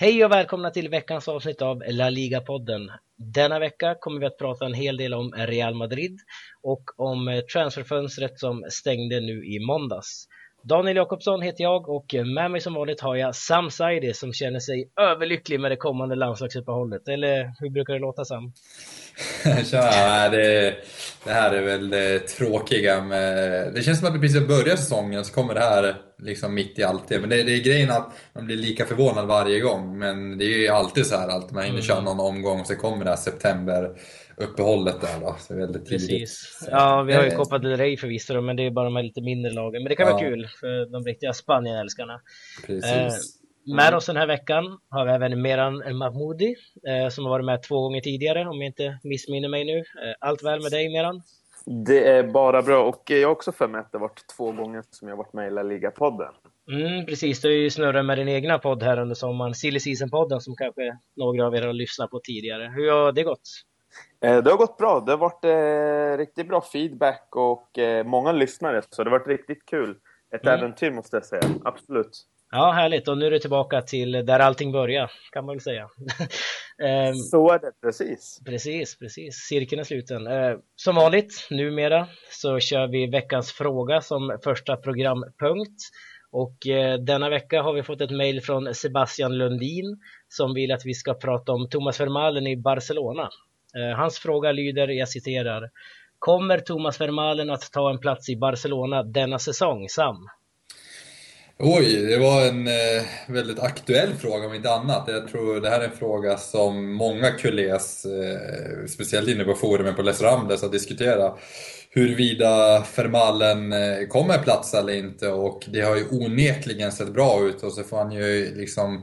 Hej och välkomna till veckans avsnitt av La Liga-podden. Denna vecka kommer vi att prata en hel del om Real Madrid och om transferfönstret som stängde nu i måndags. Daniel Jakobsson heter jag och med mig som vanligt har jag Sam Saidi som känner sig överlycklig med det kommande landslagsuppehållet. Eller hur brukar det låta Sam? Tja, det, det här är väl det tråkiga med... Det känns som att det precis har börjat säsongen så kommer det här liksom mitt i allt det. Men det, det är grejen att man blir lika förvånad varje gång. Men det är ju alltid så här att man hinner köra mm. någon omgång och så kommer det här september uppehållet där då. Så väldigt tidigt. Precis. Ja, vi har ju Copa del Rey förvisso men det är bara de här lite mindre lagen. Men det kan ja. vara kul för de riktiga Spanien-älskarna. Precis. Eh, med oss den här veckan har vi även Meran Mahmoudi eh, som har varit med två gånger tidigare om jag inte missminner mig nu. Eh, allt väl med dig Meran? Det är bara bra och jag har också för mig att det varit två gånger som jag varit med i La Liga-podden. Mm, precis, du har ju snurrat med din egna podd här under sommaren, Silly Season-podden som kanske några av er har lyssnat på tidigare. Hur har det gått? Eh, det har gått bra. Det har varit eh, riktigt bra feedback och eh, många lyssnare, så det har varit riktigt kul. Ett mm. äventyr måste jag säga, absolut. Ja, härligt. Och nu är du tillbaka till där allting börjar, kan man väl säga. Ehm, så är det, precis. Precis, precis. Cirkeln är sluten. Eh, som vanligt, numera, så kör vi veckans fråga som första programpunkt. Och eh, denna vecka har vi fått ett mejl från Sebastian Lundin som vill att vi ska prata om Thomas Vermaelen i Barcelona. Eh, hans fråga lyder, jag citerar, Kommer Thomas Vermaelen att ta en plats i Barcelona denna säsong, Sam? Oj, det var en eh, väldigt aktuell fråga om inte annat. Jag tror det här är en fråga som många kulés, eh, speciellt inne på forumen på Les Rambles, har diskuterat. Huruvida Fermalen eh, kommer platsa eller inte och det har ju onekligen sett bra ut och så får han ju liksom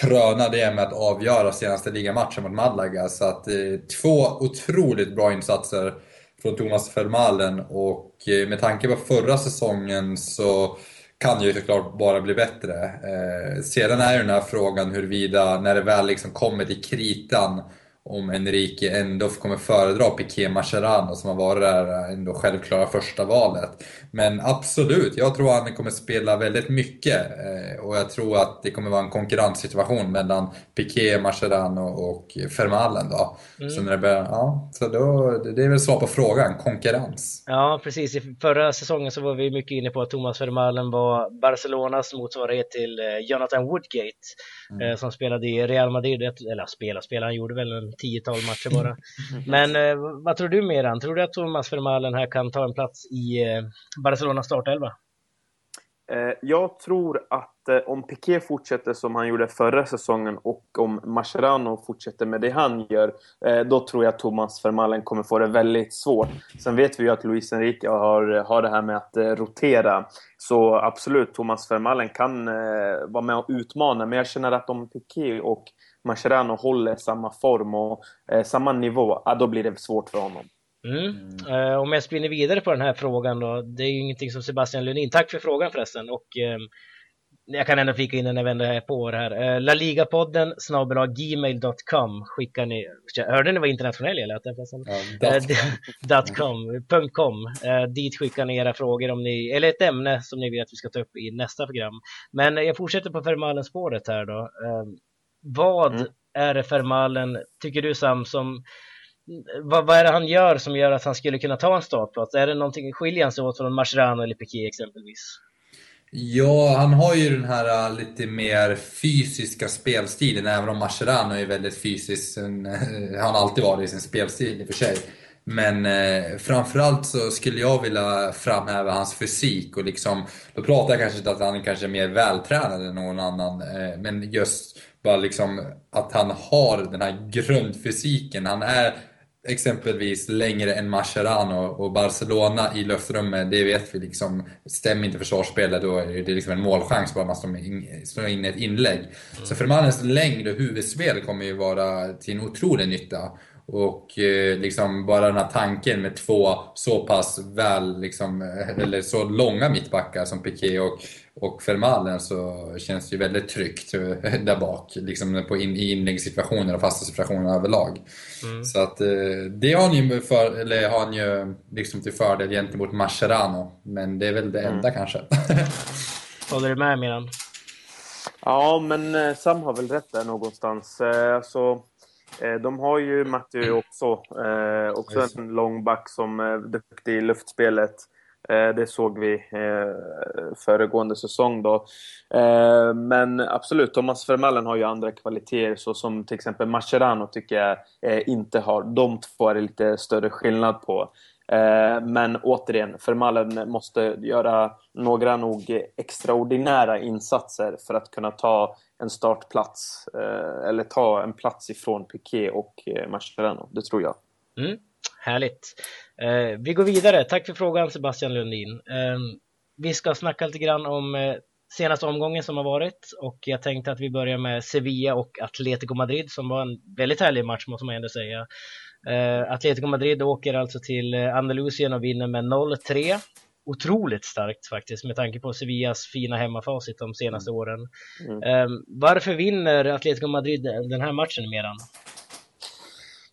kröna det med att avgöra senaste ligamatchen mot Malaga. Så att eh, två otroligt bra insatser från Thomas Fermalen och eh, med tanke på förra säsongen så kan ju såklart bara bli bättre. Eh, sedan är ju den här frågan huruvida, när det väl liksom kommer till kritan, om Enrique ändå kommer föredra Piqué Mascherano som har varit där ändå självklara första valet. Men absolut, jag tror att han kommer spela väldigt mycket eh, och jag tror att det kommer vara en konkurrenssituation mellan Piqué, Mascherano och Fermalen då. Mm. Så, när det börjar, ja, så då, det är väl svar på frågan, konkurrens. Ja, precis. I förra säsongen så var vi mycket inne på att Thomas Fermalen var Barcelonas motsvarighet till eh, Jonathan Woodgate mm. Eh, som spelade i Real Madrid, eller spela, spela, han gjorde väl en tiotal matcher bara. Men eh, vad tror du Meran? Tror du att Thomas Vermaelen här kan ta en plats i eh, Barcelonas startelva? Eh, jag tror att eh, om Piqué fortsätter som han gjorde förra säsongen och om Mascherano fortsätter med det han gör, eh, då tror jag att Thomas Vermaelen kommer få det väldigt svårt. Sen vet vi ju att Luis Enrique har, har det här med att rotera. Så absolut, Thomas Vermaelen kan vara med och utmana, men jag känner att om Piqué och Mascherano håller samma form och samma nivå, då blir det svårt för honom. Mm. Uh, om jag spinner vidare på den här frågan då, det är ju ingenting som Sebastian Lundin, tack för frågan förresten och um, jag kan ändå flika in den när ändå är på det här. Uh, Laligapodden snabel gmail.com skickar ni, hörde ni vad internationell jag lät? Ja, uh, .com, .com. Uh, dit skickar ni era frågor om ni, eller ett ämne som ni vill att vi ska ta upp i nästa program. Men jag fortsätter på Fermalen-spåret här då. Vad mm. är det Fermalen, tycker du Sam, som vad, vad är det han gör som gör att han skulle kunna ta en startplats? Är det någonting, skiljer han sig åt från Mascherano eller Piqué exempelvis? Ja, han har ju den här äh, lite mer fysiska spelstilen, även om Mascherano är väldigt fysisk. Han har alltid varit i sin spelstil i och för sig. Men eh, framförallt så skulle jag vilja framhäva hans fysik och liksom, då pratar jag kanske inte att han kanske är mer vältränad än någon annan, eh, men just bara liksom att han har den här grundfysiken. Han är exempelvis längre än Mascherano och Barcelona i luftrummet, det vet vi liksom, stämmer inte försvarsspelet då är det liksom en målchans bara man slår in ett inlägg. Mm. Så Fermanens längd och huvudspel kommer ju vara till en otrolig nytta. Och eh, liksom bara den här tanken med två så pass väl, liksom, eh, eller så långa mittbackar som Piqué och, och Fermalen så känns det ju väldigt tryggt eh, där bak. Liksom på in, i inläggssituationer och fasta situationer överlag. Mm. Så att det har han ju, för, eller har han ju liksom till fördel gentemot Mascherano. Men det är väl det enda mm. kanske. Håller du med Miran? Ja, men Sam har väl rätt där någonstans. Alltså, de har ju Matteo också. Också en långback som är duktig i luftspelet. Eh, det såg vi eh, föregående säsong då. Eh, men absolut, Thomas Vermaelen har ju andra kvaliteter så som till exempel Mascherano tycker jag inte har. De två är det lite större skillnad på. Men återigen, Vermaelen måste göra några nog extraordinära insatser för att kunna ta en startplats eller ta en plats ifrån Piqué och Mascherano. Det tror jag. Mm. Härligt. Eh, vi går vidare. Tack för frågan Sebastian Lundin. Eh, vi ska snacka lite grann om eh, senaste omgången som har varit och jag tänkte att vi börjar med Sevilla och Atletico Madrid som var en väldigt härlig match måste man ändå säga. Eh, Atletico Madrid åker alltså till eh, Andalusien och vinner med 0-3. Otroligt starkt faktiskt med tanke på Sevillas fina hemmafacit de senaste mm. åren. Mm. Eh, varför vinner Atletico Madrid den här matchen Meran?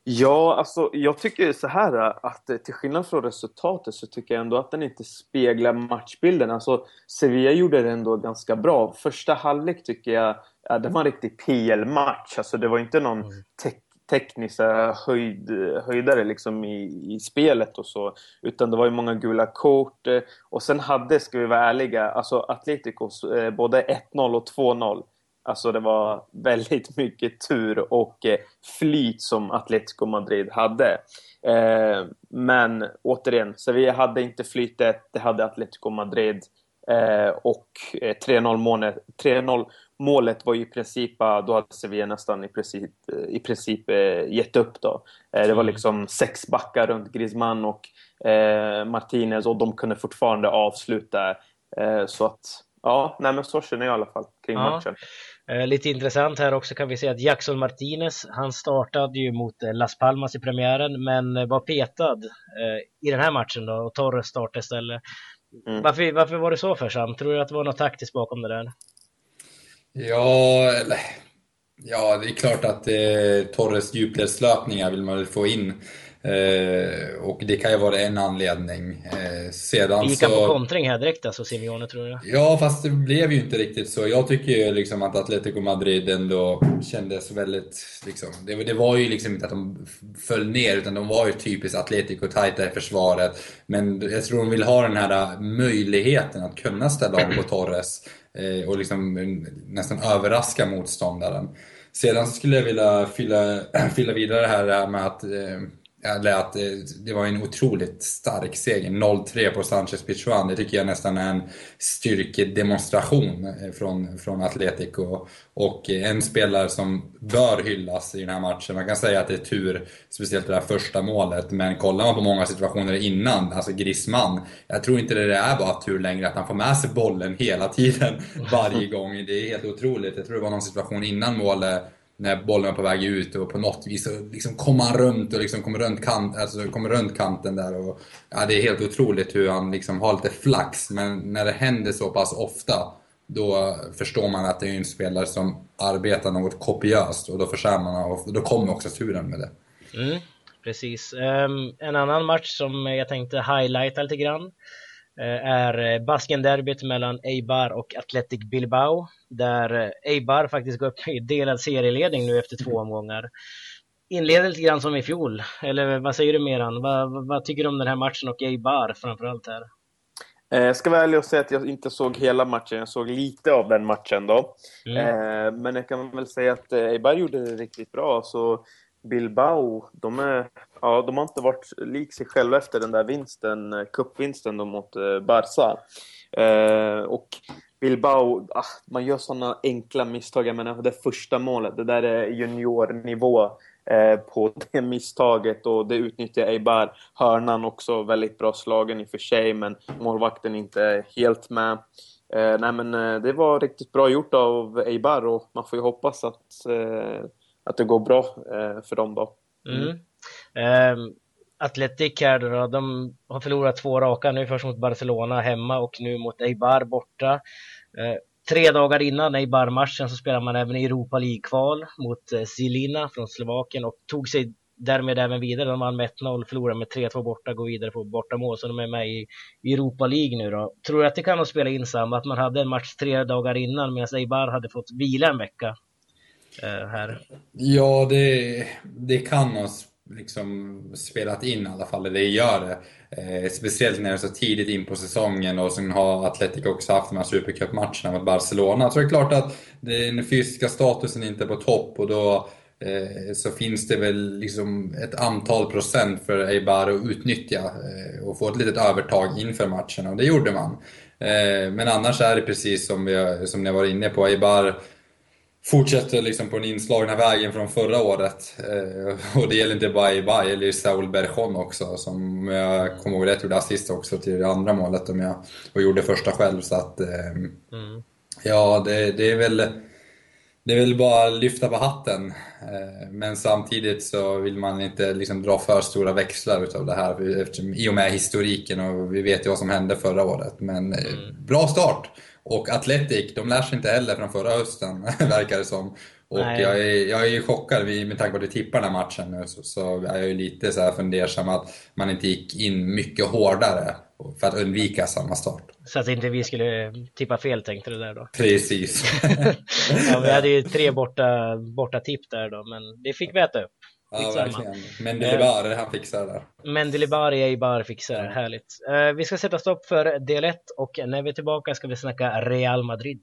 Ja, alltså jag tycker så här att eh, till skillnad från resultatet så tycker jag ändå att den inte speglar matchbilden. Alltså Sevilla gjorde det ändå ganska bra. Första halvlek tycker jag, ja, det var en riktig PL-match. Alltså det var inte någon mm. te tekniska höjd, höjdare liksom i, i spelet och så. Utan det var ju många gula kort. Eh, och sen hade, ska vi vara ärliga, alltså Atleticos eh, både 1-0 och 2-0 Alltså det var väldigt mycket tur och eh, flyt som Atletico Madrid hade. Eh, men återigen, Sevilla hade inte flytet, det hade Atletico Madrid. Eh, och 3-0 målet, 3-0 målet var ju i princip, då hade Sevilla nästan i princip, i princip gett upp då. Det var liksom sex backar runt Griezmann och Martinez och de kunde fortfarande avsluta. Så att, ja, nej men så känner jag i alla fall kring ja. matchen. Eh, lite intressant här också kan vi se att Jackson Martinez, han startade ju mot eh, Las Palmas i premiären men eh, var petad i den här matchen då och Torres startade istället. Mm. Varför, varför var det så för Sam? Tror du att det var något taktiskt bakom det där? Ja, eller Ja, det är klart att eh, Torres djupledslöpningar vill man väl få in. Eh, och det kan ju vara en anledning. Eh, sedan Gick han på kontring här direkt alltså, Simeone tror jag? Ja, fast det blev ju inte riktigt så. Jag tycker ju liksom att Atletico Madrid ändå kändes väldigt... Liksom, det, det, var ju liksom inte att de föll ner, utan de var ju typiskt Atletico tajta i försvaret. Men jag tror de vill ha den här möjligheten att kunna ställa om på Torres eh, och liksom nästan överraska motståndaren. Sedan skulle jag vilja fylla, fylla vidare här med att eh, eller att eh, det var en otroligt stark seger. 0-3 på Sanchez Pichuan. Det tycker jag nästan är en styrkedemonstration eh, från, från Atletico. Och eh, en spelare som bör hyllas i den här matchen. Man kan säga att det är tur, speciellt det där första målet. Men kollar man på många situationer innan, alltså Griezmann. Jag tror inte det är bara tur längre, att han får med sig bollen hela tiden, varje gång. Det är helt otroligt. Jag tror det var någon situation innan målet när bollen var på väg ut och på något vis så liksom kom han runt och liksom kom runt, kant, alltså kom runt kanten där. Och, ja, det är helt otroligt hur han liksom har lite flax, men när det händer så pass ofta då förstår man att det är en spelare som arbetar något kopiöst och då förtjänar man och då kommer också turen med det. Mm, precis. Um, en annan match som jag tänkte highlighta lite grann är eh, Baskenderbyt mellan Eibar och Athletic Bilbao där eh, Eibar faktiskt går upp i delad serieledning nu efter två omgångar. Inleder lite grann som i fjol, eller vad säger du Meran? Vad, vad tycker du om den här matchen och Eibar framförallt här? Jag ska vara ärlig och säga att jag inte såg hela matchen, jag såg lite av den matchen då. Mm. Men jag kan väl säga att Eibar gjorde det riktigt bra. Så Bilbao, de, är, ja, de har inte varit lik sig själva efter den där vinsten, eh, cupvinsten mot eh, Barca. Eh, och Bilbao, ah, man gör sådana enkla misstag. Jag menar, det första målet, det där är juniornivå eh, på det misstaget och det utnyttjar Eibar. Hörnan också väldigt bra slagen i och för sig, men målvakten inte helt med. Eh, nej men eh, det var riktigt bra gjort av Eibar och man får ju hoppas att eh, att det går bra eh, för dem då. Mm. Mm. Eh, Atletic här då, de har förlorat två raka nu, först mot Barcelona hemma och nu mot Eibar borta. Eh, tre dagar innan Eibar-matchen så spelade man även Europa League-kval mot eh, Zilina från Slovakien och tog sig därmed även vidare. De vann med 1-0, förlorade med 3-2 borta, går vidare på bortamål, så de är med i Europa League nu då. Tror du att det kan ha spelat in samma, att man hade en match tre dagar innan medan Eibar hade fått vila en vecka? Eh, här. Ja, det, det kan ha liksom spelat in i alla fall, det gör det. Eh, speciellt när det är så tidigt in på säsongen och sen har Atletico också haft de här Supercupmatcherna mot Barcelona. Så det är klart att den fysiska statusen inte är på topp och då eh, så finns det väl liksom ett antal procent för Eibar att utnyttja eh, och få ett litet övertag inför matchen och det gjorde man. Eh, men annars är det precis som, vi, som ni var inne på, Eibar fortsätter liksom på den inslagna vägen från förra året. Eh, och det gäller inte bara Ibai, det gäller Saul Berchon också, som jag kommer ihåg rätt gjorde assist också till det andra målet om jag, och gjorde första själv. Så att, eh, mm. ja, det, det, är väl det är väl bara att lyfta på hatten. Eh, men samtidigt så vill man inte liksom dra för stora växlar utav det här eftersom, i och med historiken och vi vet ju vad som hände förra året. Men eh, mm. bra start! Och Atletic, de lär sig inte heller från förra hösten, verkar det som. Och jag är, jag är ju chockad, med tanke på att vi tippar den här matchen nu, så, så är jag ju lite så här fundersam att man inte gick in mycket hårdare för att undvika samma start. Så att inte vi skulle tippa fel tänkte du där då? Precis. ja, vi hade ju tre borta, borta tipp där då, men det fick vi äta upp. Ja, verkligen. Mendelebar, han fixar det där. Mendelebar i Eibar fixar det, härligt. Uh, vi ska sätta stopp för del 1 och när vi är tillbaka ska vi snacka Real Madrid.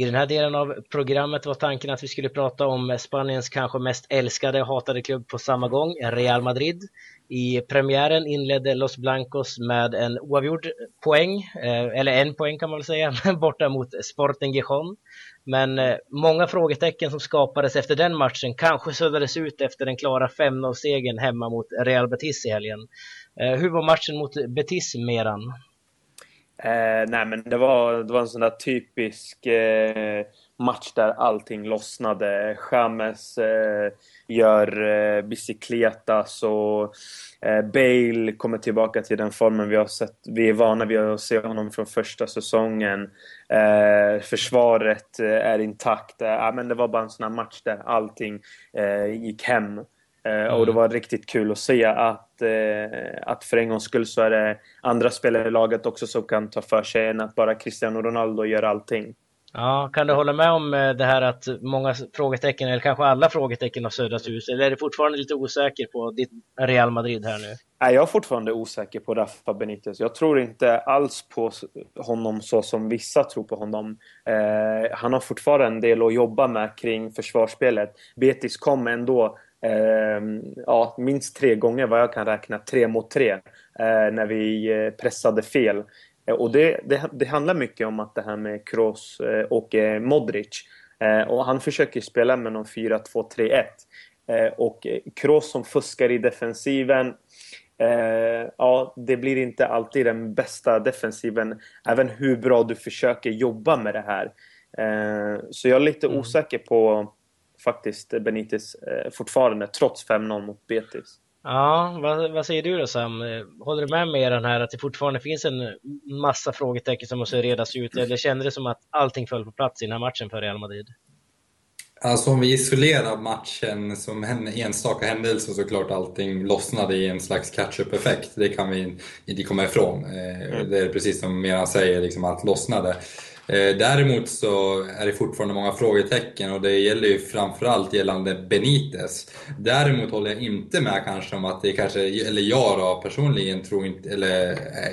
I den här delen av programmet var tanken att vi skulle prata om Spaniens kanske mest älskade och hatade klubb på samma gång, Real Madrid. I premiären inledde Los Blancos med en oavgjord poäng, eh, eller en poäng kan man väl säga, borta mot Sporting Gijon. Men eh, många frågetecken som skapades efter den matchen kanske suddades ut efter den klara 5-0-segern hemma mot Real Betis i helgen. Eh, hur var matchen mot Betis, Meran? Eh, nej, men det var, det var en sån där typisk eh, match där allting lossnade. James eh, gör eh, bicicletas och eh, Bale kommer tillbaka till den formen vi har sett. Vi är vana vid att se honom från första säsongen. Eh, försvaret eh, är intakt. Eh, men det var bara en sån här match där allting eh, gick hem. Mm. Och det var riktigt kul att se att, eh, att för en gångs skull så är det andra spelare i laget också som kan ta för sig än att bara Cristiano Ronaldo gör allting. Ja, kan du hålla med om eh, det här att många frågetecken, eller kanske alla frågetecken har suddats ut? Eller är du fortfarande lite osäker på ditt Real Madrid här nu? Nej, jag är fortfarande osäker på Rafa Benitez. Jag tror inte alls på honom så som vissa tror på honom. Eh, han har fortfarande en del att jobba med kring försvarsspelet. Betis kom ändå eh, ja, minst tre gånger vad jag kan räkna, tre mot tre, eh, när vi eh, pressade fel. Eh, och det, det, det, handlar mycket om att det här med Kroos och Modric. och han försöker spela med någon 4-2-3-1. och Kroos som fuskar i defensiven ja, det blir inte alltid den bästa defensiven, även hur bra du försöker jobba med det här. så jag är lite mm. osäker på faktiskt Benitez eh, fortfarande, trots 5-0 mot Betis. Ja, vad, vad, säger du då Sam? Håller du med mig i den här att det fortfarande finns en massa frågetecken som måste redas ut? Eller kände det som att allting föll på plats i den här matchen för Real Madrid? Alltså om vi isolerar matchen som en enstaka händelse så klart allting lossnade i en slags catch-up-effekt. Det kan vi inte komma ifrån. Eh, mm. Det är precis som Meran säger, liksom allt lossnade. Eh, däremot så är det fortfarande många frågetecken och det gäller ju framförallt gällande Benitez. Däremot håller jag inte med kanske om att det kanske, eller jag då personligen tror inte, eller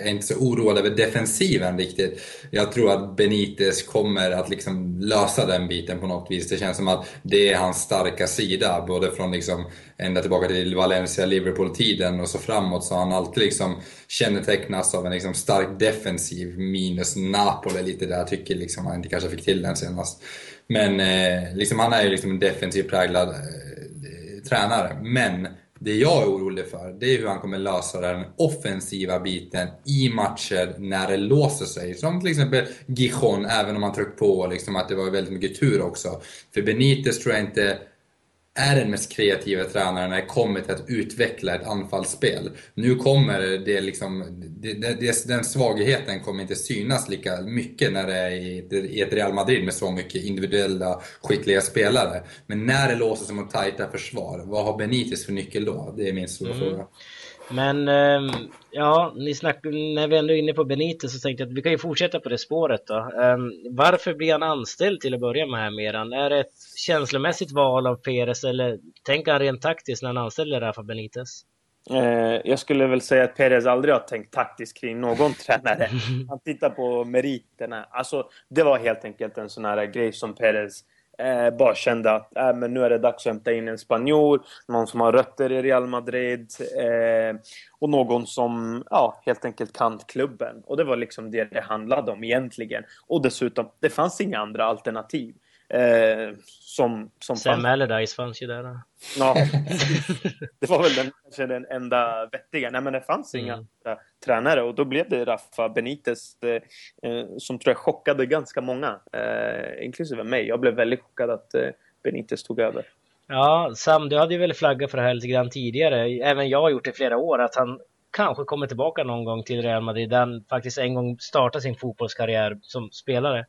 är inte så oroad över defensiven riktigt. Jag tror att Benitez kommer att liksom lösa den biten på något vis. Det känns som att det är hans starka sida, både från liksom ända tillbaka till Valencia-Liverpool-tiden och så framåt så har han alltid liksom kännetecknas av en liksom stark defensiv minus Napoli lite där. Jag tycker liksom han inte kanske fick till den senast. Men eh, liksom han är ju liksom en defensivt präglad eh, tränare. Men det jag är orolig för, det är hur han kommer lösa den offensiva biten i matcher när det låser sig. Som till exempel Gijon, även om han tryckte på liksom att det var väldigt mycket tur också. För Benitez tror jag inte är den mest kreativa tränaren när det kommer till att utveckla ett anfallsspel. Nu kommer det liksom, det, det, den svagheten kommer inte synas lika mycket när det är i ett Real Madrid med så mycket individuella skickliga spelare. Men när det låser sig mot tajta försvar, vad har Benitez för nyckel då? Det är min stora mm. fråga. Men ehm, ja, ni snack, när vi ändå är inne på Benitez så tänkte jag att vi kan ju fortsätta på det spåret då. Ehm, varför blir han anställd till att börja med här Meran? Är det ett känslomässigt val av Perez eller tänker han rent taktiskt när han anställer Rafa Benitez? Eh, jag skulle väl säga att Perez aldrig har tänkt taktiskt kring någon tränare. Han tittar på meriterna. Alltså, det var helt enkelt en sån här grej som Perez Eh, bara kände att äh, men nu är det dags att hämta in en spanjor, någon som har rötter i Real Madrid eh, och någon som ja, helt enkelt kan klubben. Och det var liksom det det handlade om egentligen. Och dessutom, det fanns inga andra alternativ. Eh, som, som Sam fanns. Allardyce fanns ju där. Ja, det var väl den, kanske den enda vettiga. Nej, men det fanns mm. inga tränare och då blev det Rafa Benitez eh, eh, som tror jag chockade ganska många, eh, inklusive mig. Jag blev väldigt chockad att eh, Benitez tog över. Ja, Sam, du hade ju väl flaggat för det här lite grann tidigare. Även jag har gjort det i flera år, att han kanske kommer tillbaka någon gång till Real Madrid, där han faktiskt en gång startade sin fotbollskarriär som spelare.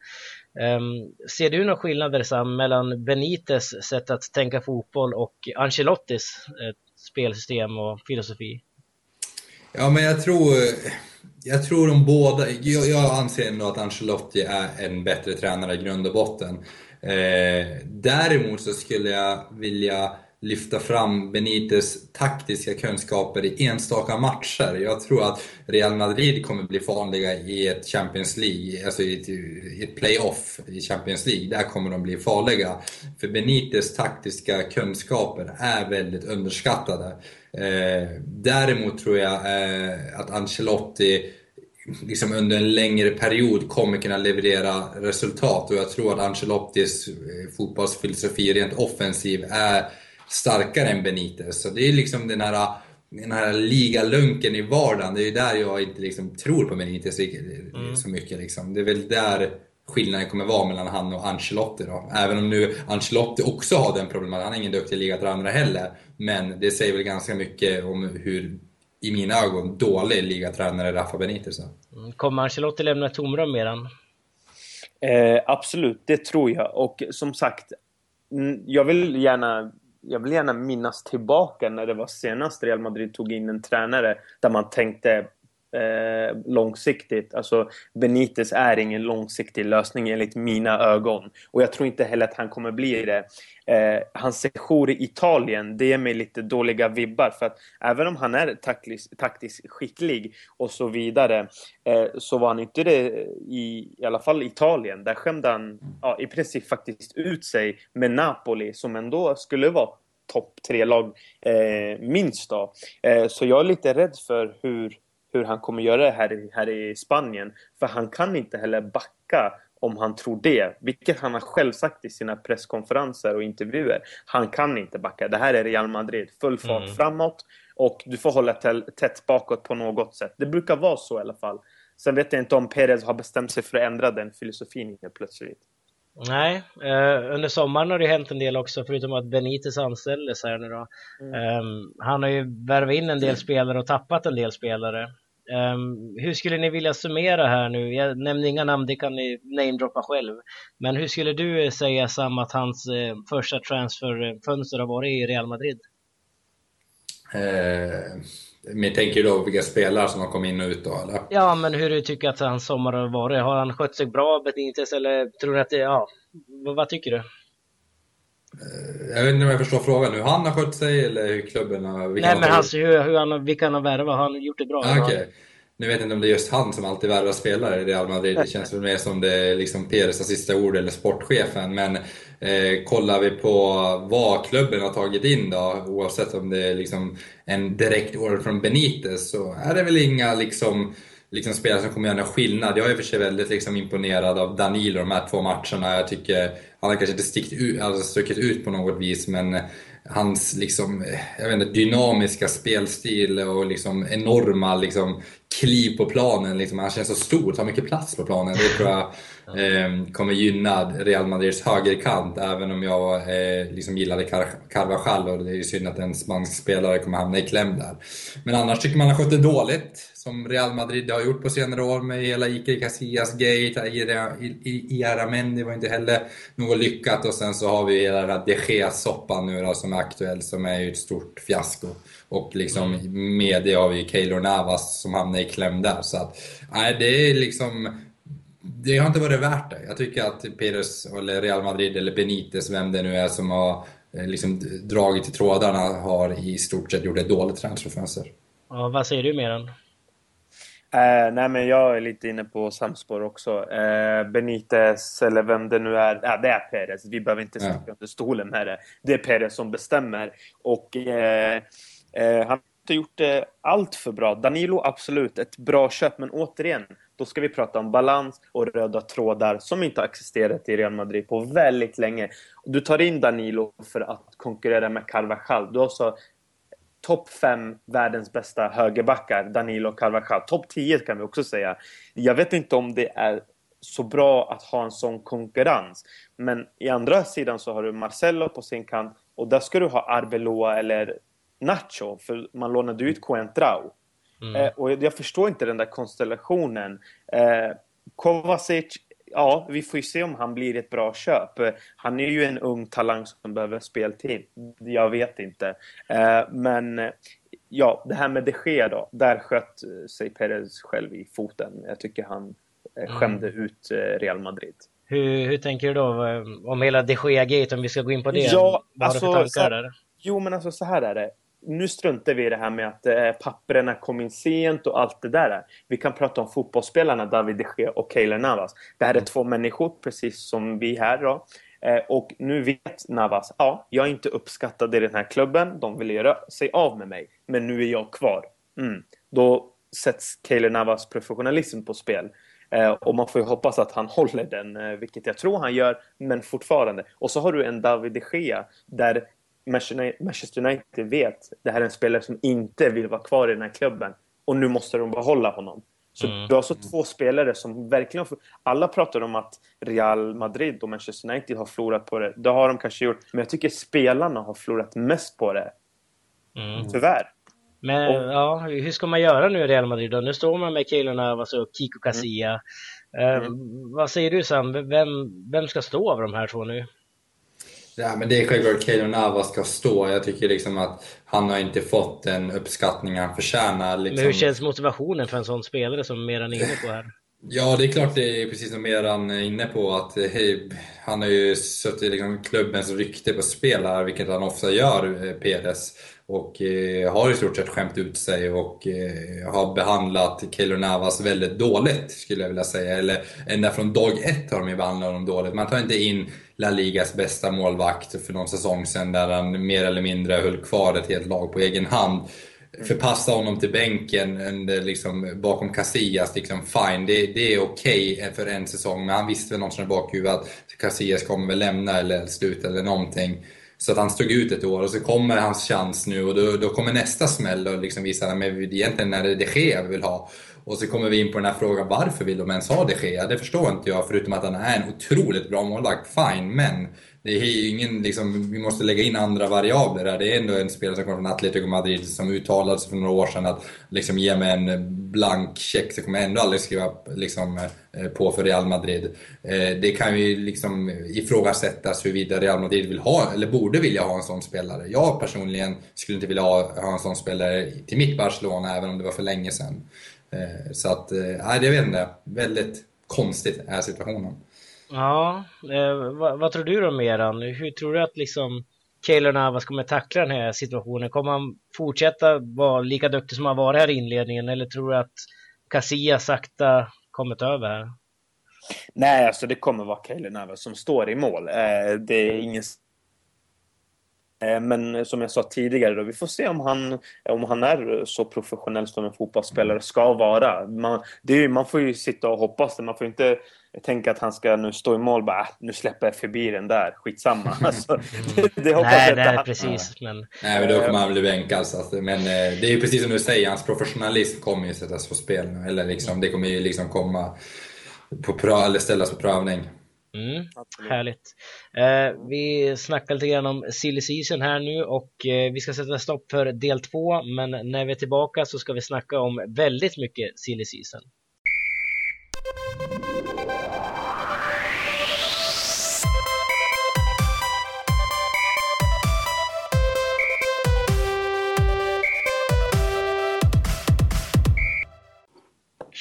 Um, ser du några skillnader Sam, mellan Benites sätt att tänka fotboll och Ancelottis eh, spelsystem och filosofi? Ja, men jag tror, jag tror de båda, jag, jag anser ändå att Ancelotti är en bättre tränare i grund och botten. Eh, däremot så skulle jag vilja lyfta fram Benites taktiska kunskaper i enstaka matcher. Jag tror att Real Madrid kommer bli farliga i ett Champions League, alltså i ett, i ett playoff i Champions League. Där kommer de bli farliga. För Benites taktiska kunskaper är väldigt underskattade. Eh, däremot tror jag eh, att Ancelotti liksom under en längre period kommer kunna leverera resultat och jag tror att Ancelottis eh, fotbollsfilosofi rent offensiv är starkare än Benitez. Så det är liksom den här, den här ligalunken i vardagen, det är ju där jag inte liksom tror på Benitez mm. så mycket. Liksom. Det är väl där skillnaden kommer vara mellan han och Ancelotti då. Även om nu Ancelotti också har den problemet, han är ingen duktig ligatränare heller. Men det säger väl ganska mycket om hur, i mina ögon, dålig ligatränare Rafa Benitez är. Mm. Kommer Ancelotti lämna tomrum medan? Eh, absolut, det tror jag. Och som sagt, jag vill gärna jag vill gärna minnas tillbaka när det var senast Real Madrid tog in en tränare där man tänkte eh, långsiktigt. Alltså Benitez är ingen långsiktig lösning enligt mina ögon. Och jag tror inte heller att han kommer bli det. Eh, hans sejour i Italien, det ger mig lite dåliga vibbar. För att även om han är taktiskt, taktiskt skicklig och så vidare eh, så var han inte det i, i alla fall Italien. Där skämde han ja, i princip faktiskt ut sig med Napoli som ändå skulle vara topp tre-lag eh, minst. Då. Eh, så jag är lite rädd för hur, hur han kommer göra det här, här i Spanien. För han kan inte heller backa om han tror det. Vilket han har själv sagt i sina presskonferenser och intervjuer. Han kan inte backa. Det här är Real Madrid. Full fart mm. framåt. Och du får hålla tätt bakåt på något sätt. Det brukar vara så i alla fall. Sen vet jag inte om Perez har bestämt sig för att ändra den filosofin helt plötsligt. Nej, eh, under sommaren har det hänt en del också förutom att Benitez anställdes här nu då. Mm. Um, han har ju värvat in en del spelare och tappat en del spelare. Um, hur skulle ni vilja summera här nu? Jag nämnde inga namn, det kan ni namedroppa själv. Men hur skulle du säga Sam att hans eh, första transferfönster har varit i Real Madrid? Eh, men tänker du då vilka spelare som har kommit in och ut då eller? Ja, men hur du tycker att hans sommar har varit? Har han skött sig bra, Benitez, eller tror du att det, ja, vad, tycker du? Eh, jag vet inte om jag förstår frågan. Hur han har skött sig eller hur klubben har... Nej, men alltså, hur, hur han, vilka han har värvat. Har han gjort det bra? Ah, okay. Nu vet jag inte om det är just han som alltid värvar spelare i Real Madrid. Det känns väl mer som det är liksom Peres sista ord eller sportchefen. Men eh, kollar vi på vad klubben har tagit in då, oavsett om det är liksom en direkt order från Benitez, så är det väl inga liksom liksom spelare som kommer göra någon skillnad. Jag är i och för sig väldigt liksom imponerad av Danilo de här två matcherna. Jag tycker han har kanske inte stickit ut, alltså stuckit ut på något vis, men hans liksom, eh, jag vet inte, dynamiska spelstil och liksom enorma liksom kliv på planen. Liksom, han känns så stor, tar mycket plats på planen. Det tror jag eh, kommer gynna Real Madrids högerkant. Även om jag eh, liksom gillade Car Carvajal och det är ju synd att en spansk spelare kommer hamna i kläm där. Men annars tycker man har skött det dåligt. Som Real Madrid har gjort på senare år med hela Iker Casillas-gate. Iaramendi var inte heller något lyckat. Och sen så har vi hela den här de Gea-soppan nu då, som är aktuell, som är ju ett stort fiasko. Och liksom med det har vi Keylor Navas som hamnar i kläm där. Så att, nej, det är liksom... Det har inte varit värt det. Jag tycker att Pires, eller Real Madrid, eller Benitez, vem det nu är som har eh, liksom dragit i trådarna, har i stort sett gjort ett dåligt transferfönster. Ja, vad säger du Meran? Uh, nej, men jag är lite inne på samspår också. Uh, Benitez, eller vem det nu är. Ja, det är Perez. Vi behöver inte sticka ja. under stolen med det. Det är Perez som bestämmer. Och Eh, Eh, han har inte gjort det allt för bra. Danilo, absolut, ett bra köp. Men återigen, då ska vi prata om balans och röda trådar som inte har existerat i Real Madrid på väldigt länge. Du tar in Danilo för att konkurrera med Carvajal. Du har så topp fem världens bästa högerbackar, Danilo och Carvajal. Topp 10 kan vi också säga. Jag vet inte om det är så bra att ha en sån konkurrens. Men i andra sidan så har du Marcelo på sin kant och där ska du ha Arbeloa eller Nacho, för man lånade ut Coentrao. Mm. Eh, och jag förstår inte den där konstellationen. Eh, Kovacic, ja, vi får ju se om han blir ett bra köp. Han är ju en ung talang som behöver speltid. Jag vet inte. Eh, men ja, det här med de Gea då. Där sköt sig Perez själv i foten. Jag tycker han eh, skämde mm. ut eh, Real Madrid. Hur, hur tänker du då om hela de Gea-gate, om vi ska gå in på det? Ja, Vad alltså, har du för alltså, tankar där? Jo, men alltså så här är det nu struntar vi i det här med att eh, papperna kom in sent och allt det där. Vi kan prata om fotbollsspelarna David de Gea och Keylor Navas. Det här är mm. två människor precis som vi här då. Eh, och nu vet Navas, ja, jag är inte uppskattad i den här klubben. De vill göra sig av med mig. Men nu är jag kvar. Mm. Då sätts Keylor Navas professionalism på spel. Eh, och man får ju hoppas att han håller den, eh, vilket jag tror han gör, men fortfarande. Och så har du en David de Gea där Manchester United vet det här är en spelare som inte vill vara kvar i den här klubben. Och nu måste de behålla honom. Så mm. du har så två spelare som verkligen... Alla pratar om att Real Madrid och Manchester United har förlorat på det. Det har de kanske gjort. Men jag tycker spelarna har förlorat mest på det. Mm. Tyvärr. Men och, ja, hur ska man göra nu i Real Madrid då? Nu står man med Keylor Navas och Kiko Casilla. Mm. Uh, vad säger du Sam? Vem, vem ska stå av de här två nu? Ja, men det är självklart Keylor Navas ska stå. Jag tycker liksom att han har inte fått den uppskattning han förtjänar. Liksom. Men hur känns motivationen för en sån spelare som Meran är inne på här? Ja, det är klart det är precis som Meran är inne på att hej, han har ju suttit liksom klubbens rykte på spel här, vilket han ofta gör, eh, Peres. Och eh, har i stort sett skämt ut sig och eh, har behandlat Keylor Navas väldigt dåligt, skulle jag vilja säga. Eller ända från dag ett har de ju behandlat honom dåligt. Man tar inte in La Ligas bästa målvakt för någon säsong sedan där han mer eller mindre höll kvar ett helt lag på egen hand. Förpassa honom till bänken liksom, bakom Casillas, liksom, fine, det, det är okej okay för en säsong. Men han visste väl någonstans i bakhuvudet att Casillas kommer väl lämna eller sluta eller någonting. Så att han stod ut ett år och så kommer hans chans nu och då, då kommer nästa smäll och liksom visar att egentligen är det de Gea vi vill ha. Och så kommer vi in på den här frågan, varför vill de ens ha de Gea? Det förstår inte jag, förutom att han är en otroligt bra målvakt, fine, men det är ingen, liksom, vi måste lägga in andra variabler här. Det är ändå en spelare som kommer från Atletico Madrid som uttalade sig för några år sedan att liksom, ge mig en blank check så kommer jag ändå aldrig skriva liksom, eh, på för Real Madrid. Eh, det kan ju liksom ifrågasättas huruvida Real Madrid vill ha, eller borde vilja ha en sån spelare. Jag personligen skulle inte vilja ha, ha en sån spelare till mitt Barcelona, även om det var för länge sedan. Eh, så att, nej, jag vet inte. Väldigt konstigt är situationen. Ja, eh, vad, vad, tror du då Meran? Hur tror du att liksom Keylor Navas kommer tackla den här situationen? Kommer han fortsätta vara lika duktig som han varit här i inledningen eller tror du att Casilla sakta kommer ta över här? Nej, alltså det kommer vara Keylor Navas som står i mål. Eh, det är ingen Eh, men som jag sa tidigare, då, vi får se om han, om han är så professionell som en fotbollsspelare ska vara. Man, det är, man får ju sitta och hoppas det. Man får inte tänker att han ska nu stå i mål bara, ah, nu släpper jag förbi den där, skitsamma. Alltså, det, det hoppas nej, jag nej, han... precis. Men... Nej, men då kommer han bli bänkad. Alltså. Men eh, det är ju precis som du säger, hans professionalism kommer ju sättas på spel. Eller liksom, det kommer ju liksom komma på pröv, eller ställas på prövning. Mm, härligt. Eh, vi snackar lite grann om silly season här nu och eh, vi ska sätta stopp för del två men när vi är tillbaka så ska vi snacka om väldigt mycket silly season.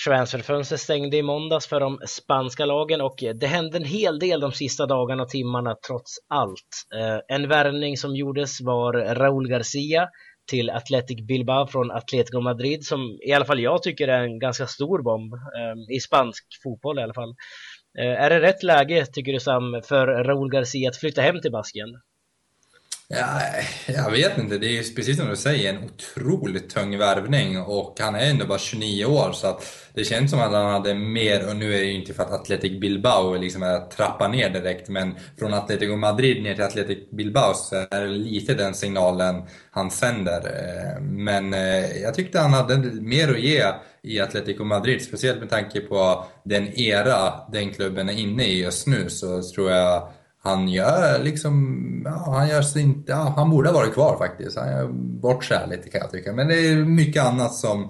Transferfönstret stängde i måndags för de spanska lagen och det hände en hel del de sista dagarna och timmarna trots allt. Eh, en värvning som gjordes var Raúl Garcia till Athletic Bilbao från Atletico Madrid som i alla fall jag tycker är en ganska stor bomb eh, i spansk fotboll i alla fall. Eh, är det rätt läge tycker du Sam för Raúl Garcia att flytta hem till Baskien? Ja, jag vet inte, det är ju precis som du säger en otroligt tung värvning och han är ändå bara 29 år så att det känns som att han hade mer, och nu är det ju inte för att Athletic Bilbao liksom är trappa ner direkt men från Atletico Madrid ner till Athletic Bilbao så är det lite den signalen han sänder. Eh, men eh, jag tyckte han hade mer att ge i Atletico Madrid, speciellt med tanke på den era den klubben är inne i just nu så tror jag han gör liksom, ja, han gör sin, ja, han borde ha varit kvar faktiskt. Han gör bort sig lite kan jag tycka. Men det är mycket annat som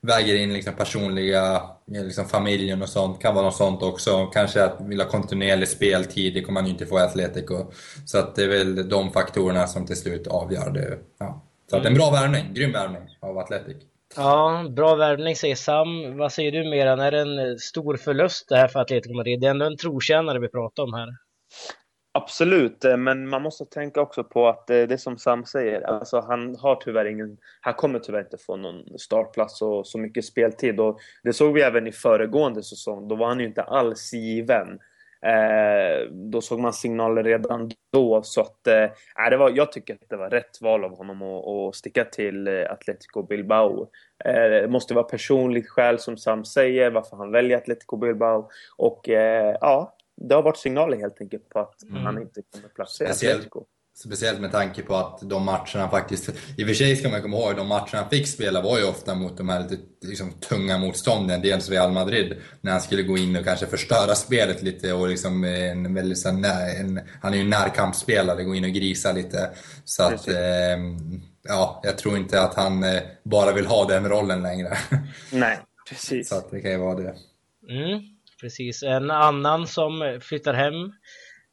väger in liksom personliga, liksom familjen och sånt. Kan vara något sånt också. Kanske att vill ha kontinuerlig speltid, det kommer han ju inte få i Atletico. Så att det är väl de faktorerna som till slut avgör det. Ja. Så att en bra värvning, grym värvning av Atletic. Ja, bra värvning säger Sam. Vad säger du Meran? Är det en stor förlust det här för Atletico Madrid? Det är ändå en trotjänare vi pratar om här. Absolut, eh, men man måste tänka också på att eh, det som Sam säger, alltså han har tyvärr ingen, han kommer tyvärr inte få någon startplats och så mycket speltid och det såg vi även i föregående säsong, då var han ju inte alls given. Eh, då såg man signaler redan då så att eh, det var, jag tycker att det var rätt val av honom att, att sticka till eh, Atletico Bilbao. Eh, det måste vara personligt skäl som Sam säger varför han väljer Atletico Bilbao och eh, ja, det har varit signaler helt enkelt på att mm. han inte kommer placera Atletico. Speciellt med tanke på att de matcherna faktiskt, i och för sig ska man komma ihåg, de matcherna han fick spela var ju ofta mot de här lite liksom, tunga motstånden. Dels Real Madrid, när han skulle gå in och kanske förstöra spelet lite och liksom en väldigt så en, han är ju en närkampsspelare, gå in och grisa lite. Så att, eh, ja, jag tror inte att han eh, bara vill ha den rollen längre. Nej, precis. Så att det kan ju vara det. Mm precis. En annan som flyttar hem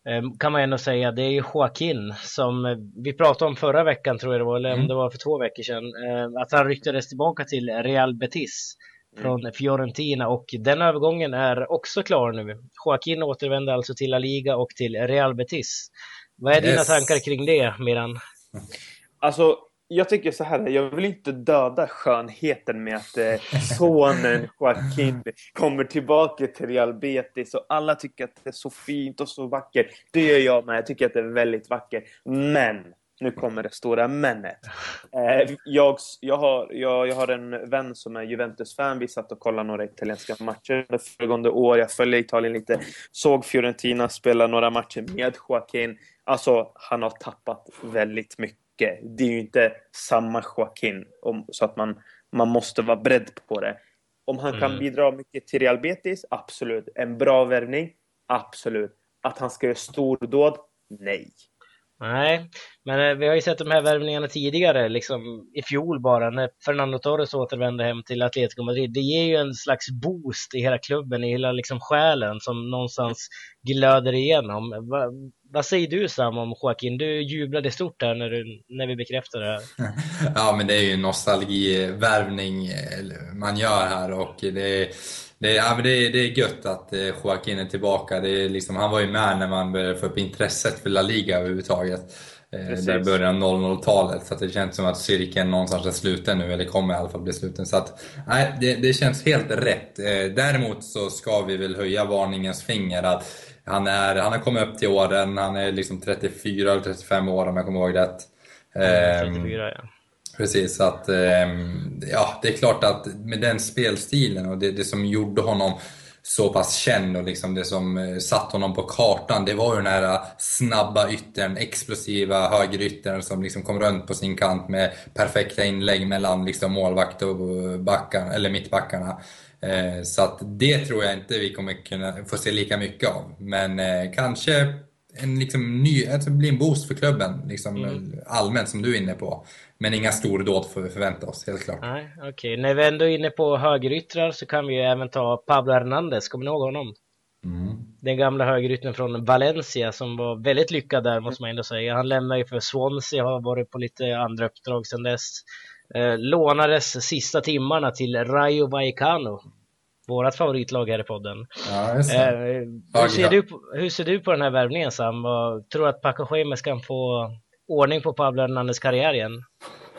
ehm, kan man ändå säga, det är Joaquin som vi pratade om förra veckan tror jag det var, eller om mm. det var för två veckor sedan. Ehm, att han ryktades tillbaka till Real Betis från mm. Fiorentina och den övergången är också klar nu. Joaquin återvänder alltså till La Liga och till Real Betis. Vad är yes. dina tankar kring det, Miran? Alltså, jag tycker så här, jag vill inte döda skönheten med att eh, sonen Joaquin kommer tillbaka till Real Betis och alla tycker att det är så fint och så vackert. Det gör jag med, jag tycker att det är väldigt vackert. Men, nu kommer det stora menet. Eh, jag, jag, har, jag, jag har en vän som är Juventus-fan. Vi satt och kollade några italienska matcher under föregående år. Jag följer Italien lite. Såg Fiorentina spela några matcher med Joaquin. Alltså, han har tappat väldigt mycket mycket. Det är ju inte samma Joaquin, om, så att man, man måste vara beredd på det. Om han mm. kan bidra mycket till Real Betis, absolut. En bra värvning, absolut. Att han ska göra stordåd, nej. Nej, men eh, vi har ju sett de här värvningarna tidigare, liksom i fjol bara, när Fernando Torres återvände hem till Atletico Madrid. Det ger ju en slags boost i hela klubben, i hela liksom själen som någonstans glöder igenom. Va, vad säger du Sam om Joaquin? Du jublade stort här när, du, när vi bekräftade det här. ja, men det är ju en nostalgivärvning eh, man gör här och det det, ja, det, det är gött att eh, Joaquin är tillbaka. Det är liksom, han var ju med när man började få upp intresset för La Liga överhuvudtaget. Eh, Precis. Där början 00-talet. Så det känns som att cirkeln någonstans är sluten nu, eller kommer i alla fall bli sluten. Så att, nej, det, det känns helt rätt. Däremot så ska vi väl höja varningens finger. att han, är, han har kommit upp till åren, han är liksom 34 eller 35 år om jag kommer ihåg rätt. 34 ja. Precis, att ehm, ja, det är klart att med den spelstilen och det, det som gjorde honom så pass känd och liksom det som eh, satt honom på kartan, det var ju den här snabba yttern, explosiva högeryttern som liksom kom runt på sin kant med perfekta inlägg mellan liksom målvakt och backarna, eller mittbackarna. Eh, så att det tror jag inte vi kommer kunna få se lika mycket av. Men eh, kanske en liksom ny, alltså bli en boost för klubben liksom, mm. allmänt som du är inne på. Men inga stordåd får vi förvänta oss, helt klart. Nej, okej. Okay. När vi ändå är inne på högeryttrar så kan vi ju även ta Pablo Hernandez, kommer ni ihåg honom? Mm. Den gamla högeryttern från Valencia som var väldigt lyckad där måste man ändå säga. Han lämnade ju för Swansea, har varit på lite andra uppdrag sedan dess. Eh, lånades sista timmarna till Rayo Vallecano vårat favoritlag här i podden. Ja, eh, hur, ser du på, hur ser du på den här värvningen Sam? Tror du att Paco Schemes kan få ordning på Pablo Hernandez karriär igen?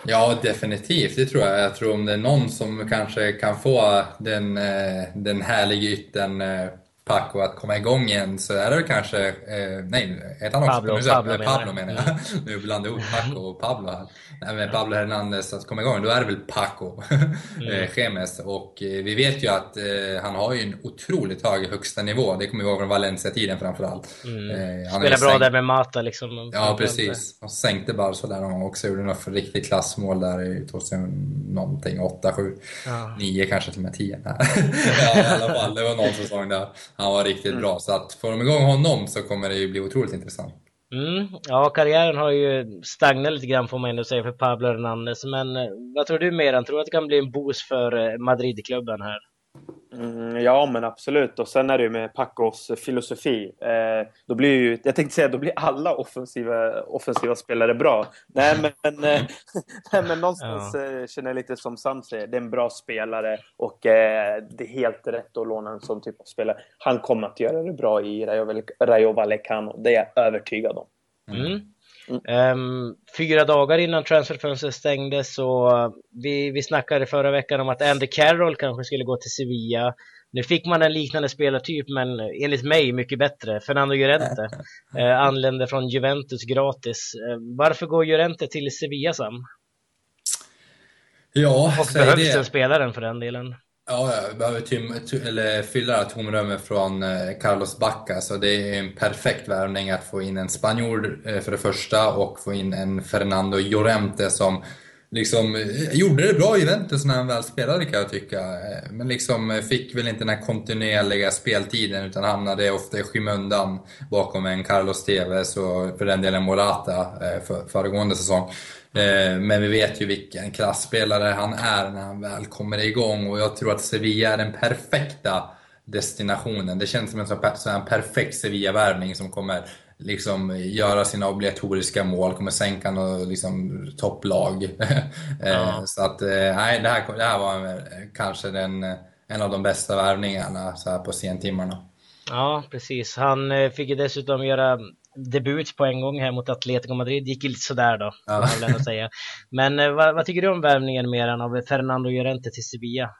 Ja, definitivt. Det tror jag. Jag tror om det är någon som kanske kan få den, eh, den härliga ytten eh, Paco att komma igång igen så är det kanske, eh, nej, heter han också? Pablo, nu, Pablo, Pablo, Pablo menar jag. Mm. nu blandar jag ihop Paco och Pablo här. Nej, men Pablo Hernandez att komma igång, då är det väl Paco mm. Gemes. Och eh, vi vet ju att eh, han har ju en otroligt hög högsta nivå. Det kommer vi ihåg från Valencia-tiden framförallt. Mm. Eh, han Spelar bra sänkt... där med Mata liksom. Ja, precis. Han sänkte Barca där någon också. Gjorde något riktigt klassmål där i 2000 någonting, 8, 7, ja. 9 kanske till och med 10. ja, i alla fall. Det var någon säsong där han var riktigt mm. bra. Så att får de igång honom så kommer det ju bli otroligt intressant. Mm. Ja, karriären har ju stagnat lite grann får man ändå säga för Pablo Hernandez. Men eh, vad tror du Meran? Tror du att det kan bli en boost för eh, Madridklubben här? Mm, ja, men absolut. Och sen är det ju med Pacos filosofi. Eh, då blir ju, jag tänkte säga, då blir alla offensiva, offensiva spelare bra. Nej, men, eh, nej, men någonstans eh, känner jag lite som Sam säger. Det är en bra spelare och eh, det är helt rätt att låna en sån typ av spelare. Han kommer att göra det bra i Rayo, Rayo Vallecano. Det är jag övertygad om. Mm. Um, fyra dagar innan transferfönstret stängdes så vi, vi snackade förra veckan om att Andy Carroll kanske skulle gå till Sevilla. Nu fick man en liknande spelartyp men enligt mig mycket bättre. Fernando Llorente uh, anlände från Juventus gratis. Uh, varför går Llorente till Sevilla Sam? Ja, Och behövs det. den spelaren för den delen? Ja, jag behöver tym, eller fylla tomrummet från eh, Carlos Bacca, så det är en perfekt värvning att få in en spanjor eh, för det första och få in en Fernando Llorente som liksom eh, gjorde det bra i Juventus när han väl spelade kan jag tycka. Eh, men liksom eh, fick väl inte den här kontinuerliga speltiden utan hamnade ofta i skymundan bakom en Carlos Tevez och för den delen Morata eh, för, föregående säsong. Eh, men vi vet ju vilken klassspelare han är när han väl kommer igång och jag tror att Sevilla är den perfekta destinationen. Det känns som en sån perfekt Sevilla-värvning som kommer liksom göra sina obligatoriska mål, kommer sänka något liksom, topplag. Eh, ja. Så att, eh, nej, det här, det här var kanske den, en av de bästa värvningarna så här på sentimmarna. Ja, precis. Han fick ju dessutom göra debut på en gång här mot Atletico Madrid. Gick lite sådär då, ja. får man säga. Men eh, vad, vad, tycker du om värvningen mer än av Fernando Llorente till Sevilla?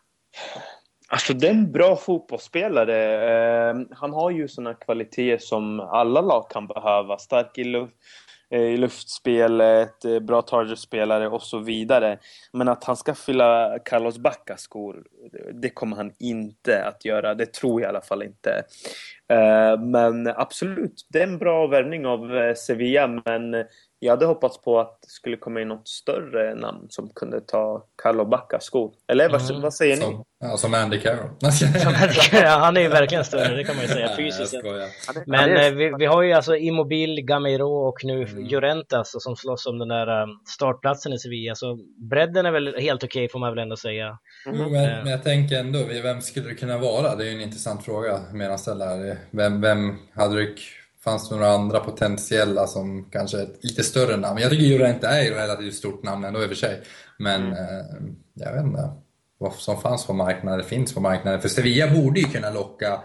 Alltså det är en bra fotbollsspelare. Eh, han har ju sådana kvaliteter som alla lag kan behöva. Stark i Eh, Eh, i luftspelet, eh, bra targetspelare och så vidare. Men att han ska fylla Carlos Baccas skor, det kommer han inte att göra. Det tror jag i alla fall inte. Eh, men absolut, det är en bra värvning av Sevilla, men jag hade hoppats på att det skulle komma in något större namn som kunde ta Carlo Baccas skor. Eller vad, mm. vad säger som, ni? Ja, som Andy Carroll. han är ju verkligen större, det kan man ju säga fysiskt. Men är... Eh, vi, vi, har ju alltså Immobil, Gamero och nu mm. Llorente alltså, som slåss om den där um, startplatsen i Sevilla. Så bredden är väl helt okej okay, får man väl ändå säga. Mm. Men, men, jag tänker ändå, vem skulle det kunna vara? Det är ju en intressant fråga medan ställa här. Vem, vem hade du fanns det några andra potentiella som kanske är lite större namn. Jag tycker Llorente är ett relativt stort namn ändå i och för sig. Men mm. eh, jag vet inte vad som fanns på marknaden, finns på marknaden. För Sevilla borde ju kunna locka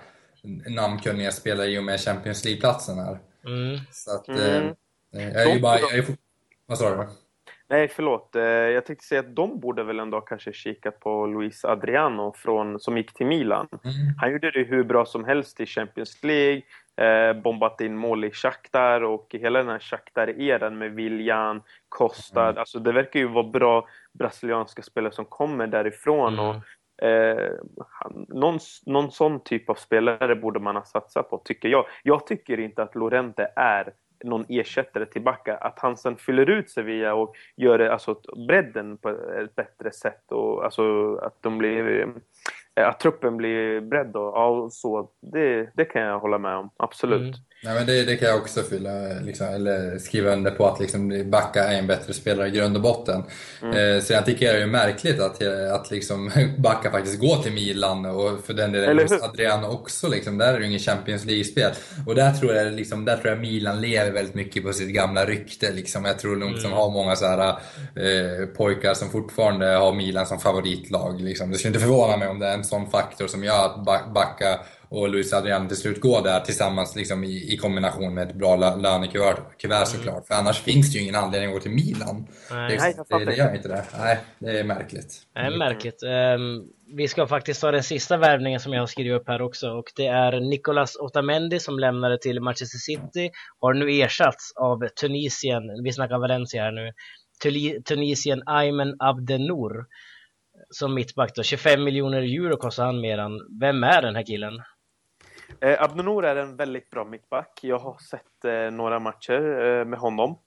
namnkunniga spelare i och med Champions League-platsen här. Mm. Så att, mm. eh, jag är ju bara... Jag är, vad sa du? Nej, förlåt. Eh, jag tänkte säga att de borde väl ändå kanske kikat på Luis Adriano från, som gick till Milan. Mm. Han gjorde det hur bra som helst i Champions League eh, bombat in mål i Shakhtar och hela den här Shakhtar-eran med Viljan, Costa. Mm. Alltså det verkar ju vara bra brasilianska spelare som kommer därifrån. Mm. Och Eh, någon, någon sån typ av spelare borde man ha satsat på, tycker jag. Jag tycker inte att Lorente är någon ersättare till Backa. Att han sen fyller ut Sevilla och gör det, alltså, bredden på ett bättre sätt och alltså, att de blir att truppen blir bredd och, och så, det, det kan jag hålla med om, absolut. Mm. Nej, men det, det kan jag också fylla, liksom, eller skriva under på att liksom, Backa är en bättre spelare i grund och botten. Mm. Eh, så jag tycker det är märkligt att, att liksom, Backa faktiskt går till Milan och för den delen Adriano också. Liksom, där är det ingen Champions League-spel. Och där tror, jag, liksom, där tror jag Milan lever väldigt mycket på sitt gamla rykte. Liksom. Jag tror nog mm. har många så här, eh, pojkar som fortfarande har Milan som favoritlag. Liksom. Det skulle inte förvåna mig om det är en sån faktor som gör att Backa och Luis Adriano till slut går där tillsammans liksom i, i kombination med ett bra lönekuvert mm. såklart. För annars finns det ju ingen anledning att gå till Milan. Nej, det, det, det gör inte det. Nej, det är märkligt. Det är märkligt. Um, vi ska faktiskt ta den sista värvningen som jag har skrivit upp här också och det är Nicolas Otamendi som lämnade till Manchester City har nu ersatts av Tunisien, vi snackar Valencia här nu, Tunisien Aymen Abdenour som mittback då. 25 miljoner euro kostar han mer än, Vem är den här killen? Eh, Abdenour är en väldigt bra mittback. Jag har sett eh, några matcher eh, med honom.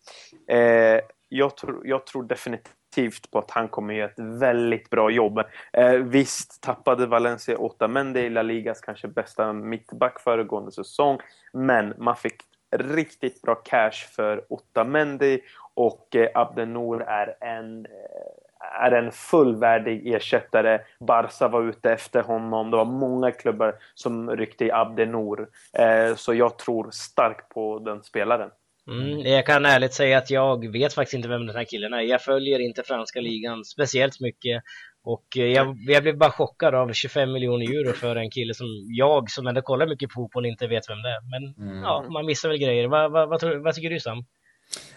Eh, jag, tro, jag, tror definitivt på att han kommer göra ett väldigt bra jobb. Eh, visst tappade Valencia Otamendi i La Ligas kanske bästa mittback föregående säsong. Men man fick riktigt bra cash för Otamendi och eh, Abdenour är en eh, är en fullvärdig ersättare. Barca var ute efter honom. Det var många klubbar som ryckte i Abdenor. Eh, så jag tror starkt på den spelaren. Mm, jag kan ärligt säga att jag vet faktiskt inte vem den här killen är. Jag följer inte franska ligan speciellt mycket. Och eh, jag, jag blev bara chockad av 25 miljoner euro för en kille som jag, som ändå kollar mycket på fotboll, inte vet vem det är. Men mm. ja, man missar väl grejer. Vad, vad, vad, vad tycker du Sam?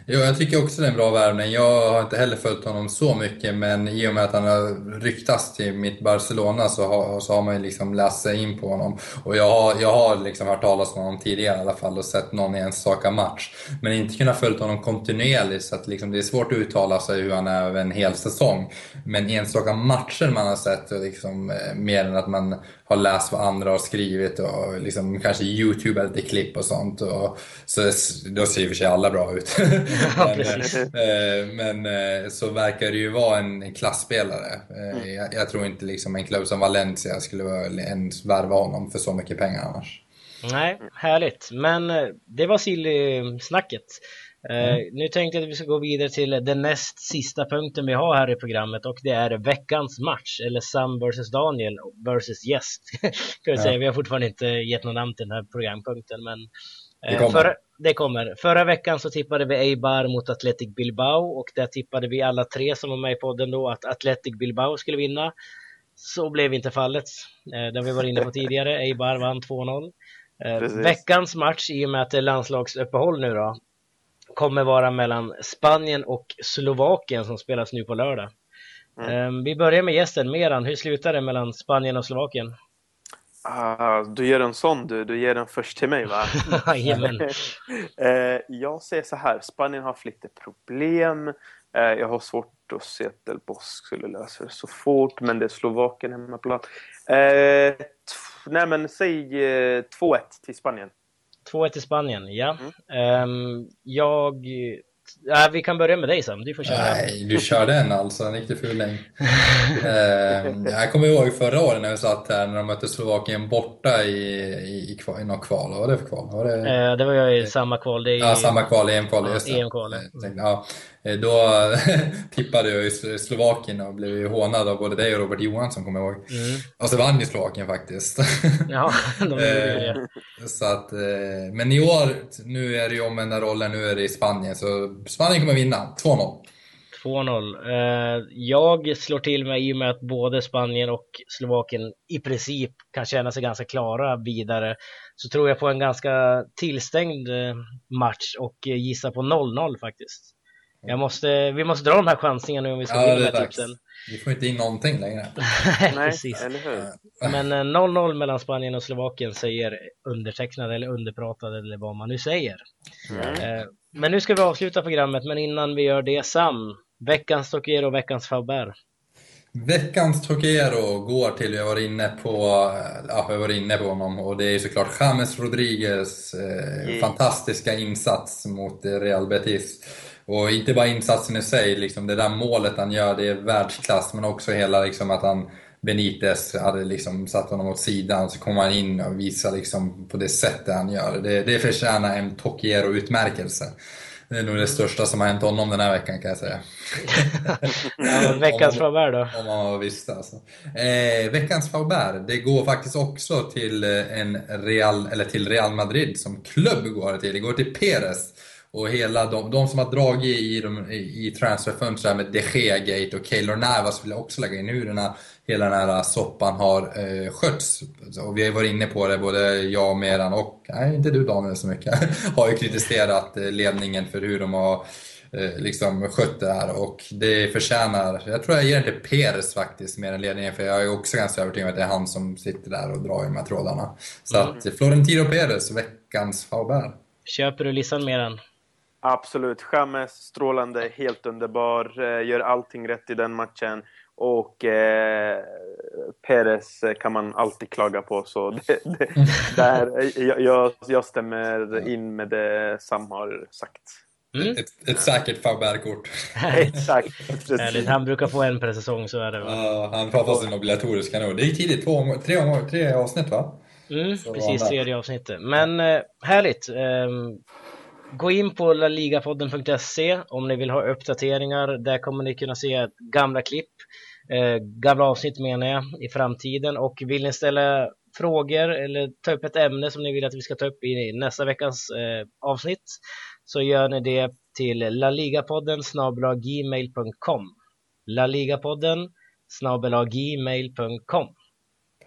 Jo, jag tycker också det är en bra värvning. Jag har inte heller följt honom så mycket, men i och med att han har ryktats till mitt Barcelona så har, så har man ju liksom läst sig in på honom. Och jag har, jag har liksom hört talas om honom tidigare i alla fall och sett någon enstaka match. Men inte kunnat följa honom kontinuerligt, så att liksom det är svårt att uttala sig hur han är över en hel säsong. Men enstaka matcher man har sett, liksom, eh, mer än att man har läst vad andra har skrivit och liksom kanske Youtube lite klipp och sånt. Och, så då ser i och för sig alla bra ut. men, eh, men, eh, så verkar det ju vara en klasspelare. Eh, mm. Jag, jag, tror inte liksom en klubb som Valencia skulle ens värva honom för så mycket pengar annars. Nej, härligt. Men det var Silly-snacket. Mm. Nu tänkte jag att vi ska gå vidare till den näst sista punkten vi har här i programmet och det är veckans match, eller Sam vs Daniel vs Gäst. kan vi, säga. vi har fortfarande inte gett något namn till den här programpunkten men uh, det, kommer. Förra veckan så tippade vi Eibar mot Athletic Bilbao och där tippade vi alla tre som var med i podden då att Athletic Bilbao skulle vinna. Så blev inte fallet. Uh, det har vi varit inne på tidigare. Eibar vann 2-0. veckans match i och med att det är landslagsuppehåll nu då kommer vara mellan Spanien och Slovakien som spelas nu på lördag. Mm. Ehm, vi börjar med gästen, Meran. Hur slutar det mellan Spanien och Slovakien? Uh, du ger en sån du, du ger den först till mig va? Uh, jag säger så här, Spanien har haft lite problem. Uh, jag har svårt att se att Del Bosque skulle lösa det så fort, men det är Slovakien hemmaplan. Uh, nej men säg 2-1 till Spanien. 2-1 till Spanien, ja. Mm. Um, jag... Ja, vi kan börja med dig Sam, du får köra. Nej, du körde en alltså, en riktig fuling. um, jag kommer ihåg förra året när vi satt här när de mötte Slovakien borta i, i, i, kval, i något kval. Vad var det för kval? Var det... Uh, det var ju i samma kval. Det är ja, samma kval, EM-kval. Ja, EM-kval. Ja. Eh, då tippade jag i Slovakien och blev ju hånad av både dig och Robert Johansson kommer jag ihåg. Mm. Och så vann ju Slovakien faktiskt. Ja, de gjorde det. Eh, så att, eh, men i år, nu är det ju omvända roller, nu är det i Spanien. Så Spanien kommer vinna, 2-0. 2-0. Jag slår till mig i och med att både Spanien och Slovakien i princip kan känna sig ganska klara vidare. Så tror jag på en ganska tillstängd match och gissar på 0-0 faktiskt. Jag måste, vi måste dra de här chansningarna nu om vi ska ja, vinna tipsen. Vi får inte in någonting längre. Nej, Precis. eller hur? Men 0-0 eh, mellan Spanien och Slovakien säger undertecknad eller underpratad eller vad man nu säger. Mm. Men nu ska vi avsluta programmet, men innan vi gör det Sam, veckans Stocker och veckans Faber. Veckans Toquero går till, vi har varit inne på, ja, vi har varit inne på honom och det är såklart James Rodriguez eh, mm. fantastiska insats mot Real Betis. Och inte bara insatsen i sig, liksom det där målet han gör, det är världsklass, men också hela liksom att han Benitez hade liksom satt honom åt sidan, så kom han in och visade liksom på det sättet han gör. Det, det förtjänar en Tokiero-utmärkelse. Det är nog det största som har hänt honom den här veckan kan jag säga. ja, veckans Faubert då? Om man visste alltså. Eh, veckans Faubert, det går faktiskt också till, eh, en Real, eller till Real Madrid som klubb går det till. Det går till Perez. Och hela de, de som har dragit i, de, i, i transferfönstret med De Gea-gate och Keylor Navas vill jag också lägga in hur den här, hela den här soppan har eh, skötts. Och vi har varit inne på det, både jag och Meran och, nej inte du Daniel så mycket, har ju kritiserat eh, ledningen för hur de har eh, liksom skött det här och det förtjänar, jag tror jag ger det till Peres faktiskt mer än ledningen för jag är också ganska övertygad om att det är han som sitter där och drar i de här trådarna. Så mm. att Florentino Perez, veckans Faubert. Köper du listan Meran? Absolut. James, strålande, helt underbar, eh, gör allting rätt i den matchen. Och eh, Perez kan man alltid klaga på. Så det, det, där, jag, jag stämmer in med det Sam har sagt. Mm. Ett, ett säkert Faubert-kort. Exakt. Precis. Han brukar få en per säsong, så är det va? Ja, han får på sin obligatoriska nu. Det är tidigt, två, tre, tre avsnitt va? Mm, precis, tredje avsnittet. Men eh, härligt. Gå in på laligapodden.se om ni vill ha uppdateringar. Där kommer ni kunna se gamla klipp, eh, gamla avsnitt menar jag, i framtiden. Och vill ni ställa frågor eller ta upp ett ämne som ni vill att vi ska ta upp i nästa veckas eh, avsnitt så gör ni det till laligapodden gmail.com laligapodden gmail.com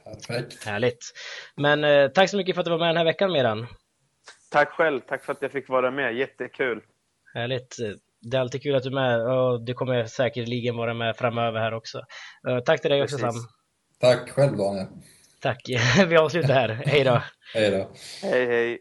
Perfekt. Härligt. Men eh, tack så mycket för att du var med den här veckan Meran. Tack själv, tack för att jag fick vara med, jättekul. Härligt. Det är alltid kul att du är med och du kommer säkerligen vara med framöver här också. Tack till dig också Sam. Tack själv Daniel. Tack. Vi avslutar här. Hej då. hej då. Hej hej.